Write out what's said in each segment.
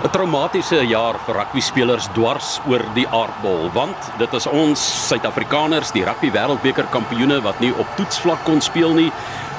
'n Traumatiese jaar vir rugby spelers dwars oor die aardbol, want dit is ons Suid-Afrikaners, die rugby wêreldbeker kampioene wat nie op toetsvlak kon speel nie,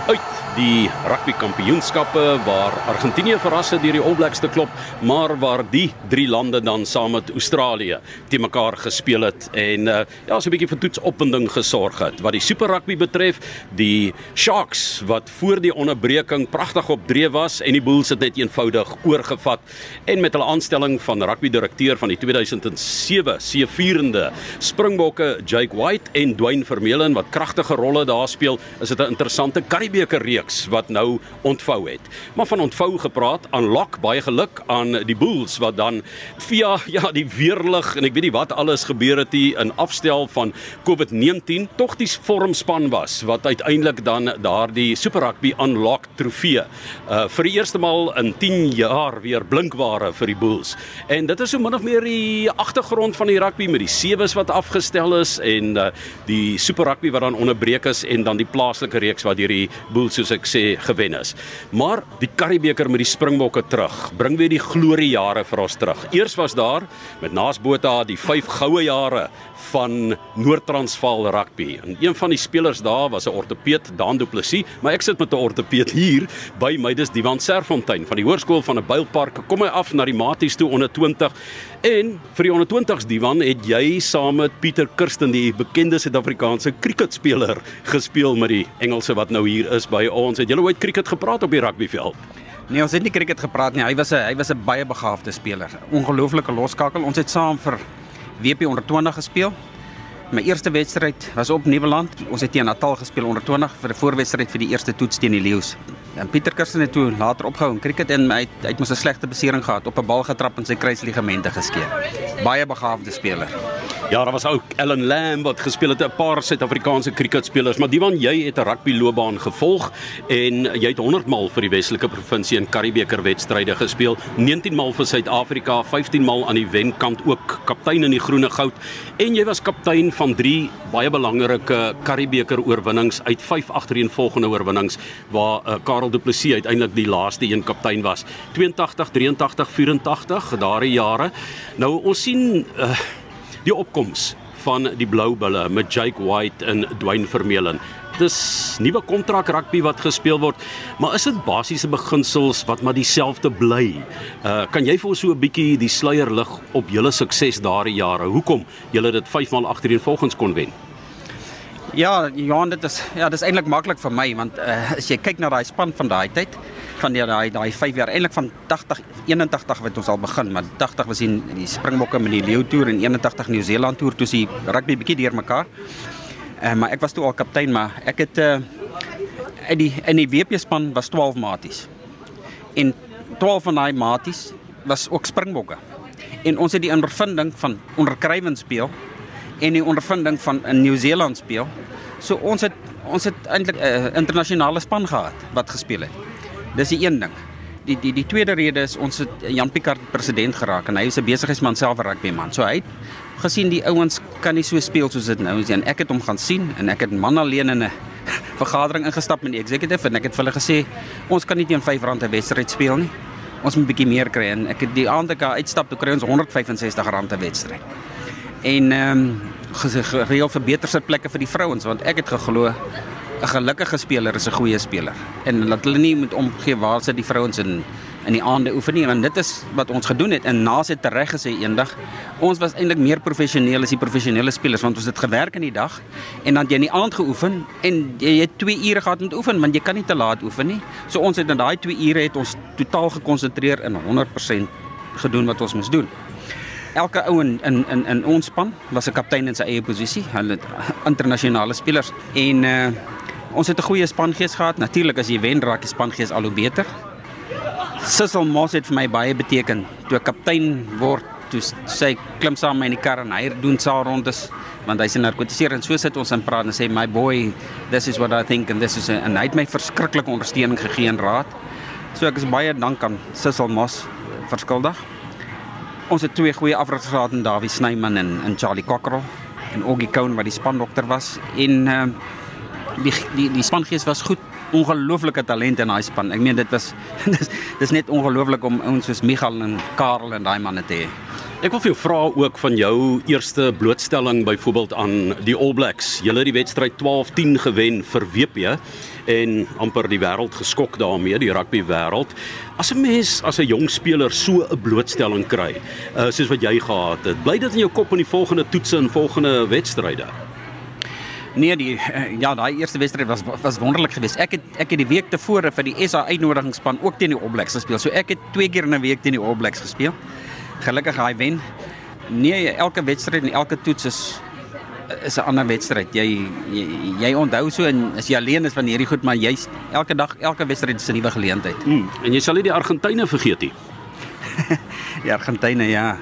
uit die rugby kampioenskappe waar Argentinië verras het deur die All Blacks te klop, maar waar die drie lande dan saam met Australië te mekaar gespeel het en uh, ja, so 'n bietjie vir toetsopwinding gesorg het. Wat die Super Rugby betref, die Sharks wat voor die onderbreking pragtig op dreef was en die Bulls het net eenvoudig oorgevat en met hulle aanstelling van rugby direkteur van die 2007 seëvierende Springbokke Jake White en Dwayne Vermeulen wat kragtige rolle daar speel, is dit 'n interessante Karibeker reeks wat nou ontvou het. Maar van ontvou gepraat, aanlok baie geluk aan die Bulls wat dan via ja, die weerlig en ek weet nie wat alles gebeur het hier in afstel van COVID-19 tog die vormspan was wat uiteindelik dan daardie Super Rugby aanlok trofee uh vir die eerste maal in 10 jaar weer blinkware vir die Bulls. En dit is so min of meer die agtergrond van die rugby met die sewes wat afgestel is en uh die Super Rugby wat dan onderbreek is en dan die plaaslike reeks wat deur die Bulls soos ek sê gewen is. Maar die Karibeker met die Springbokke terug, bring weer die gloriejare vir ons terug. Eers was daar met Naasbota die 5 goue jare van Noord-Transvaal rugby. En een van die spelers daar was 'n ortopeed, Dan Du Plessis, maar ek sit met 'n ortopeed hier by my dis Diwan Serfontein van die Hoërskool van 'n Builpark. Kom hy af na die Maties toe onder 20 en vir die onder 20s Diwan het jy saam met Pieter Kirsten die bekende Suid-Afrikaanse kriketspeler gespeel met die Engelse wat nou hier is by ons. Het julle ooit kriket gepraat op die rugbyveld? Nee, ons het nie kriket gepraat nie. Hy was 'n hy was 'n baie begaafde speler. Ongelooflike loskakel. Ons het saam vir WP onder 20 gespeel. My eerste wedstryd was op Nieuweland. Ons het teen Natal gespeel onder 20 vir 'n voorwedstryd vir die eerste toets teen die Leeu's. En Pieter Kirsten het toe later opgehou in cricket en hy het, hy het mos 'n slegte besering gehad, op 'n bal getrap en sy kruisligamente geskeur. Baie begaafde speler. Ja, daar was ook Ellen Lamb wat gespeel het 'n paar Suid-Afrikaanse kriketspelers, maar Diwan jy het 'n rugby loopbaan gevolg en jy het 100 maal vir die Weselike provinsie in Karibeker wedstryde gespeel, 19 maal vir Suid-Afrika, 15 maal aan die wenkant ook kaptein in die Groene Goud en jy was kaptein van 3 baie belangrike Karibeker oorwinnings uit 5 agtereenvolgende oorwinnings waar uh, Karel Du Plessis uiteindelik die laaste een kaptein was. 82, 83, 84 daardie jare. Nou ons sien uh, die opkoms van die Blou Bulle met Jake White en Dwayne Vermeulen. Dis nuwe kontrak rugby wat gespeel word, maar is dit basiese beginsels wat maar dieselfde bly? Uh kan jy vir ons so 'n bietjie die sluier lig op julle sukses daardie jare? Hoekom julle dit 5 maal agtereenvolgens kon wen? Ja, Johan, dit is ja, dis eintlik maklik vir my want uh, as jy kyk na daai span van daai tyd, van die daai daai 5 jaar eintlik van 80 81 wat ons al begin, maar 80 was in die Springbokke met die Leeu Tour en 81 New Zealand Tour toe sie rugby bietjie deurmekaar. Uh, maar ek was toe al kaptein, maar ek het uh in die in die WP span was 12 maties. En 12 van daai maties was ook Springbokke. En ons het die ondervinding van onderkrywend speel en die ondervinding van in Nieu-Seeland speel. So ons het ons het eintlik 'n uh, internasionale span gehad wat gespeel het. Dis die een ding. Die die die tweede rede is ons het Jan Picard president geraak en hy is 'n besigheidsman self 'n rugbyman. So hy het gesien die ouens kan nie so speel soos dit nou is. En ek het hom gaan sien en ek het man alleen in 'n vergadering ingestap met die executive en ek het vir hulle gesê ons kan nie teen R5 'n wedstryd speel nie. Ons moet 'n bietjie meer kry en ek het die aand ek uitstap toe kry ons R165 'n wedstryd. En ehm um, gereël vir beter sitplekke vir die vrouens want ek het geglo 'n gelukkige speler is 'n goeie speler. En laat hulle nie met omgee waar sit die vrouens in in die aande oefen nie want dit is wat ons gedoen het en Naas het reg gesê eendag ons was eintlik meer professioneel as die professionele spelers want ons het gewerk in die dag en dan jy in die aand geoefen en jy het 2 ure gehad met oefen want jy kan nie te laat oefen nie. So ons het in daai 2 ure het ons totaal gekonsentreer in 100% gedoen wat ons moes doen. Elke ou in in in in ons span was 'n kaptein in sy eie posisie. Hulle internasionale spelers en uh ons het 'n goeie spangees gehad. Natuurlik as jy wen raak die spangees al hoe beter. Sissel Moss het vir my baie beteken. Toe ek kaptein word, toe sy klim saam met my in die kar en hy doen saal rondes want hy's 'n narkotiseer en so sit ons en praat en sê my boy, this is what I think and this is a, en hy het my verskriklike ondersteuning gegee en raad. So ek is baie dank aan Sissel Moss verskuldig. Ons het twee goeie afrigters gehad in Dawie Snyman en en Charlie Cockerell en Oggie Cowan wat die spandokter was en uh, die die die spangees was goed ongelooflike talent in daai span. Ek meen dit was dis dis net ongelooflik om ouens soos Michael en Karel en daai manne te hê. Ek wil vir jou vra ook van jou eerste blootstelling byvoorbeeld aan die All Blacks. Julle het die wedstryd 12-10 gewen vir WP en amper die wêreld geskok daarmee, die rugby wêreld. As 'n mens as 'n jong speler so 'n blootstelling kry, uh, soos wat jy gehad het, bly dit in jou kop in die volgende toetse en volgende wedstryde? Nee, die ja, daai eerste wedstryd was was wonderlik geweest. Ek het ek het die week tevore vir die SA uitnodigingsspan ook teen die All Blacks gespeel. So ek het twee keer in 'n week teen die All Blacks gespeel gelukkig hy wen. Nee, elke wedstryd en elke toets is is 'n ander wedstryd. Jy, jy jy onthou so en as jy alleen is van hierdie goed, maar jy's elke dag elke wedstryd is 'n nuwe geleentheid. Hmm. En jy sal nie die Argentyne vergeet nie. die Argentyne, ja.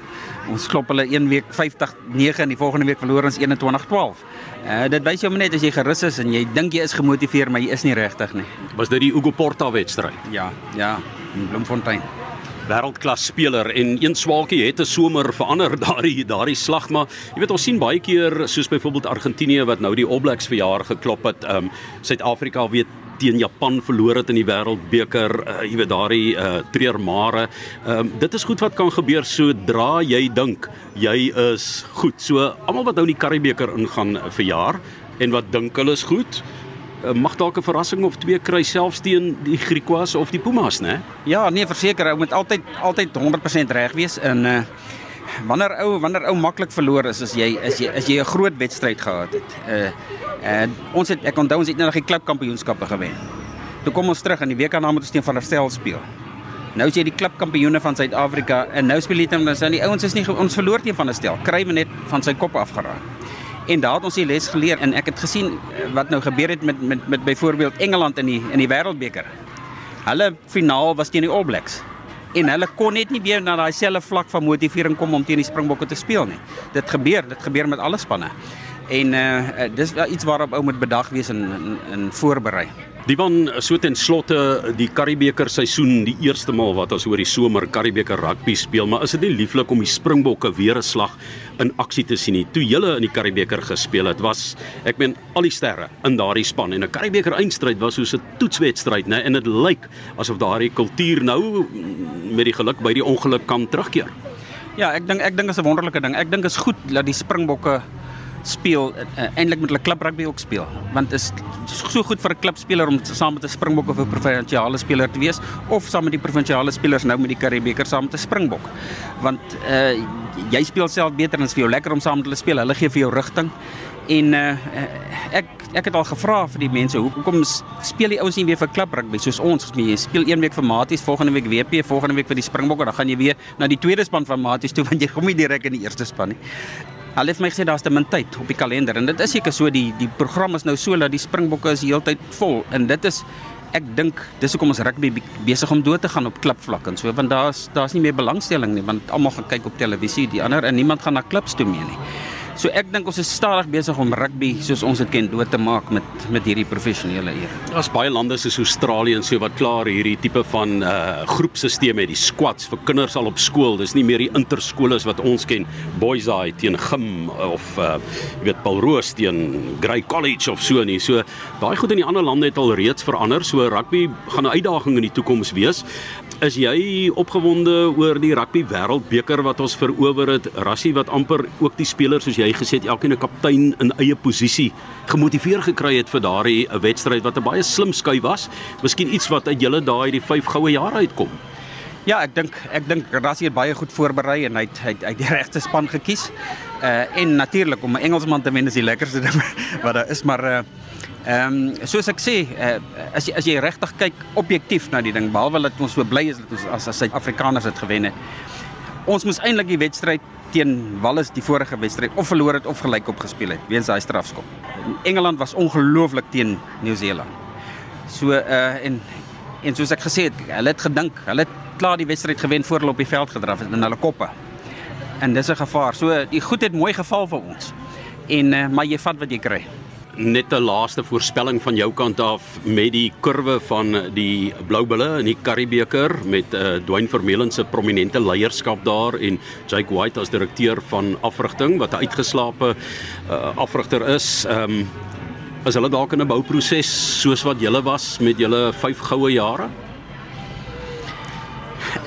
Ons klop hulle een week 50-9 en die volgende week verloor ons 21-12. Uh, dit wys jou net as jy gerus is en jy dink jy is gemotiveer, maar jy is nie regtig nie. Was dit die Ugo Porta wedstryd? Ja, ja, in Bloemfontein wêreldklas speler en een swaalkie het 'n somer verander daardie daardie slag maar jy weet ons sien baie keer soos byvoorbeeld Argentinië wat nou die All Blacks vir jaar geklop het ehm um, Suid-Afrika weet teen Japan verloor het in die wêreldbeker uh, jy weet daardie uh, treurmare ehm um, dit is goed wat kan gebeur sodra jy dink jy is goed so almal wat nou in die Karibeker ingaan vir jaar en wat dink hulle is goed Eh, mag dalk 'n verrassing of twee kry selfs teen die Griquas of die Pumas, né? Ja, nee, verseker, ou moet altyd altyd 100% reg wees in uh wanneer ou wanneer ou maklik verloor is as jy as jy as jy 'n groot wedstryd gehad het. Uh en ons het ek onthou ons het net die klubkampioenskappe gewen. Toe kom ons terug in die week daarna moet ons teen van der Stel speel. Nou is jy die klubkampioene van Suid-Afrika en nou speel jy teen dan die ouens is nie ons verloor teen van der Stel. Kry we net van sy kop afgeraak. En daar het ons die les geleer en ek het gesien eh, wat nou gebeur het met met met byvoorbeeld Engeland in die in die Wêreldbeker. Hulle finaal was teen die All Blacks. En hulle kon net nie weer na daai selfde vlak van motivering kom om teen die Springbokke te speel nie. Dit gebeur, dit gebeur met alle spanne. En uh dis wel iets waarop ou moet bedag wees en in voorberei. Die van so ten slotte die Karibeker seisoen, die eerste maal wat ons oor die somer Karibeker rugby speel, maar is dit nie lieflik om die Springbokke weer 'n slag in aksie te sien nie. Toe julle in die Karibeker gespeel het, was ek meen al die sterre in daardie span en 'n Karibeker eindstryd was soos 'n toetswedstryd, né? En dit lyk asof daardie kultuur nou met die geluk by die ongeluk kan terugkeer. Ja, ek dink ek dink is 'n wonderlike ding. Ek dink is goed dat die Springbokke speel uh, eintlik met hulle klub rugby ook speel. Want is so goed vir 'n klubspeler om saam met 'n Springbok of 'n provinsiale speler te wees of saam met die provinsiale spelers nou met die Karibeker saam met 'n Springbok. Want uh, jy speel self beter en dit is vir jou lekker om saam met hulle speel. Hulle gee vir jou rigting. En uh, ek ek het al gevra vir die mense hoekom speel die ouens nie weer vir klub rugby soos ons? Jy speel een week vir Maties volgende week WP volgende week vir die Springbokke dan gaan jy weer na die tweede span van Maties toe want jy kom nie direk in die eerste span nie Hulle het my gesê daar's te min tyd op die kalender en dit is seker so die die program is nou so dat die Springbokke is heeltyd vol en dit is ek dink dis hoekom ons rugby besig om dood te gaan op klipvlak en so want daar's daar's nie meer belangstelling nie want almal gaan kyk op televisie die ander en niemand gaan na klips toe meer nie. So ek dink ons is stadig besig om rugby soos ons dit ken dood te maak met met hierdie professionele eer. Daar's baie lande soos Australië en so wat klaar hierdie tipe van uh groepstelsel het, die squads vir kinders al op skool. Dis nie meer die interskole wat ons ken, Boys High teen Gim of uh jy weet Paul Roos teen Grey College of so nie. So daai goed in die ander lande het al reeds verander. So rugby gaan 'n uitdaging in die toekoms wees. Is jy opgewonde oor die rugby wêreldbeker wat ons verower het? Rassie wat amper ook die spelers soos jy gesê het, elkeen 'n kaptein in eie posisie gemotiveer gekry het vir daardie wedstryd wat 'n baie slim skuif was. Miskien iets wat uit julle daai die 5 goue jare uitkom. Ja, ek dink ek dink Rassie het baie goed voorberei en hy het hy het die regte span gekies. Uh en natuurlik om 'n Engelsman te wen is die lekkerste ding wat daar is, maar uh Ehm um, soos ek sê, uh, as jy as jy regtig kyk objektief na die ding, behalwe dat ons so bly is dat ons as as Suid-Afrikaners dit gewen het. Ons moes eintlik die wedstryd teen Wallis die vorige wedstryd of verloor het of gelyk op gespeel het weens daai strafskop. Engeland was ongelooflik teen Nieu-Seeland. So uh en en soos ek gesê het, hulle het gedink, hulle het klaar die wedstryd gewen voor hulle op die veld gedraf het in hulle koppe. En dis 'n gevaar. So die goed het mooi geval vir ons. En uh, maar jy vat wat jy kry net 'n laaste voorspelling van jou kant af met die kurwe van die Blou Bulle in die Karibeker met uh, Dwayne Vermeulen se prominente leierskap daar en Jake White as direkteur van afrigting wat 'n uitgeslaapte uh, afrigter is. Ehm um, Is hulle dalk in 'n bouproses soos wat julle was met julle 5 goue jare?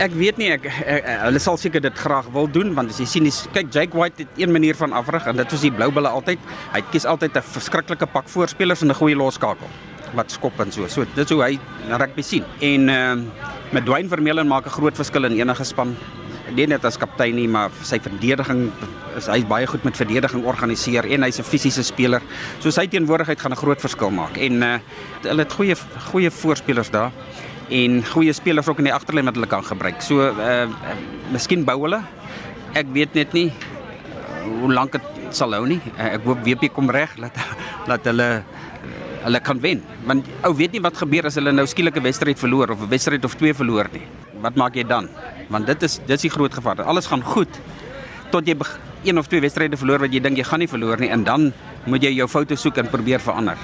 Ek weet nie ek, ek, ek hulle sal seker dit graag wil doen want as jy sien dis kyk Jake White het een manier van afrig en dit was die blou bulle altyd. Hy kies altyd 'n verskriklike pak voorspelers en 'n goeie loskakel wat skop en so. So dit is hoe hy rugby sien. En ehm uh, met Dwayne Vermeulen maak 'n groot verskil in enige span. Nie net as kaptein nie, maar sy verdediging is hy's baie goed met verdediging organiseer en hy's 'n fisiese speler. So sy teenwoordigheid gaan 'n groot verskil maak. En uh, hulle het goeie goeie voorspelers daar en goeie spelers ook in die agterlyn wat hulle kan gebruik. So uh, uh miskien bou hulle. Ek weet net nie hoe lank dit sal hou nie. Uh, ek hoop WP kom reg dat dat hulle hulle kan wen. Want ou weet nie wat gebeur as hulle nou skielik 'n wedstryd verloor of 'n wedstryd of twee verloor nie. Wat maak jy dan? Want dit is dit is die groot gevaar. Alles gaan goed tot jy een of twee wedstryde verloor wat jy dink jy gaan nie verloor nie en dan moet jy jou foute soek en probeer verander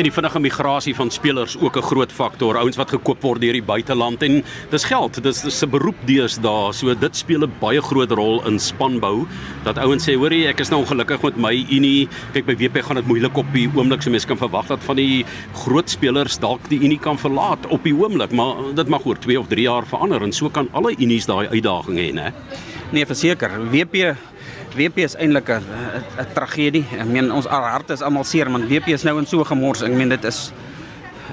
en die vinnige migrasie van spelers ook 'n groot faktor. Ouens wat gekoop word deur die buiteland en dis geld. Dis dis 'n beroep deesdae. So dit speel 'n baie groot rol in spanbou. Dat ouens sê, "Hoerie, ek is nou ongelukkig met my Unie. Kyk by WP gaan dit moeilik op die oomblik. So mense kan verwag dat van die groot spelers dalk die Unie kan verlaat op die oomblik, maar dit mag oor 2 of 3 jaar verander en so kan alle Unies daai uitdaging hê, né? Nee, verseker. WP WP is eintlik 'n 'n tragedie. Ek meen ons harte is almal seer, want WP is nou in so gemors. Ek meen dit is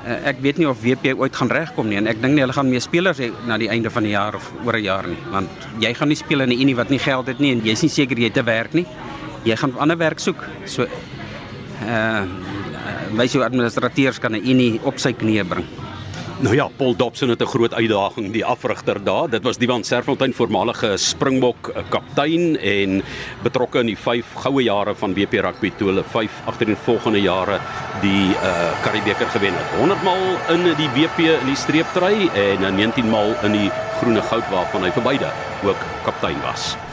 eh, ek weet nie of WP ooit gaan regkom nie en ek dink nie hulle gaan meer spelers hê na die einde van die jaar of oor 'n jaar nie, want jy gaan nie speel in 'n unie wat nie geld het nie en jy's nie seker jy te werk nie. Jy gaan ander werk soek. So uh eh, wys jou administrateurs kan 'n unie op sy knieë bring. Nou ja, Paul Dobson het 'n groot uitdaging, die afrigter daar. Dit was Divan Serfontein, voormalige Springbok eh, kaptein en betrokke in die 5 goue jare van WP rugby toe hulle 5 agter in volgende jare die uh eh, Karibeker gewen het. 100 maal in die WP in die streeptry en 19 maal in die groene goud waarvan hy vir beide ook kaptein was.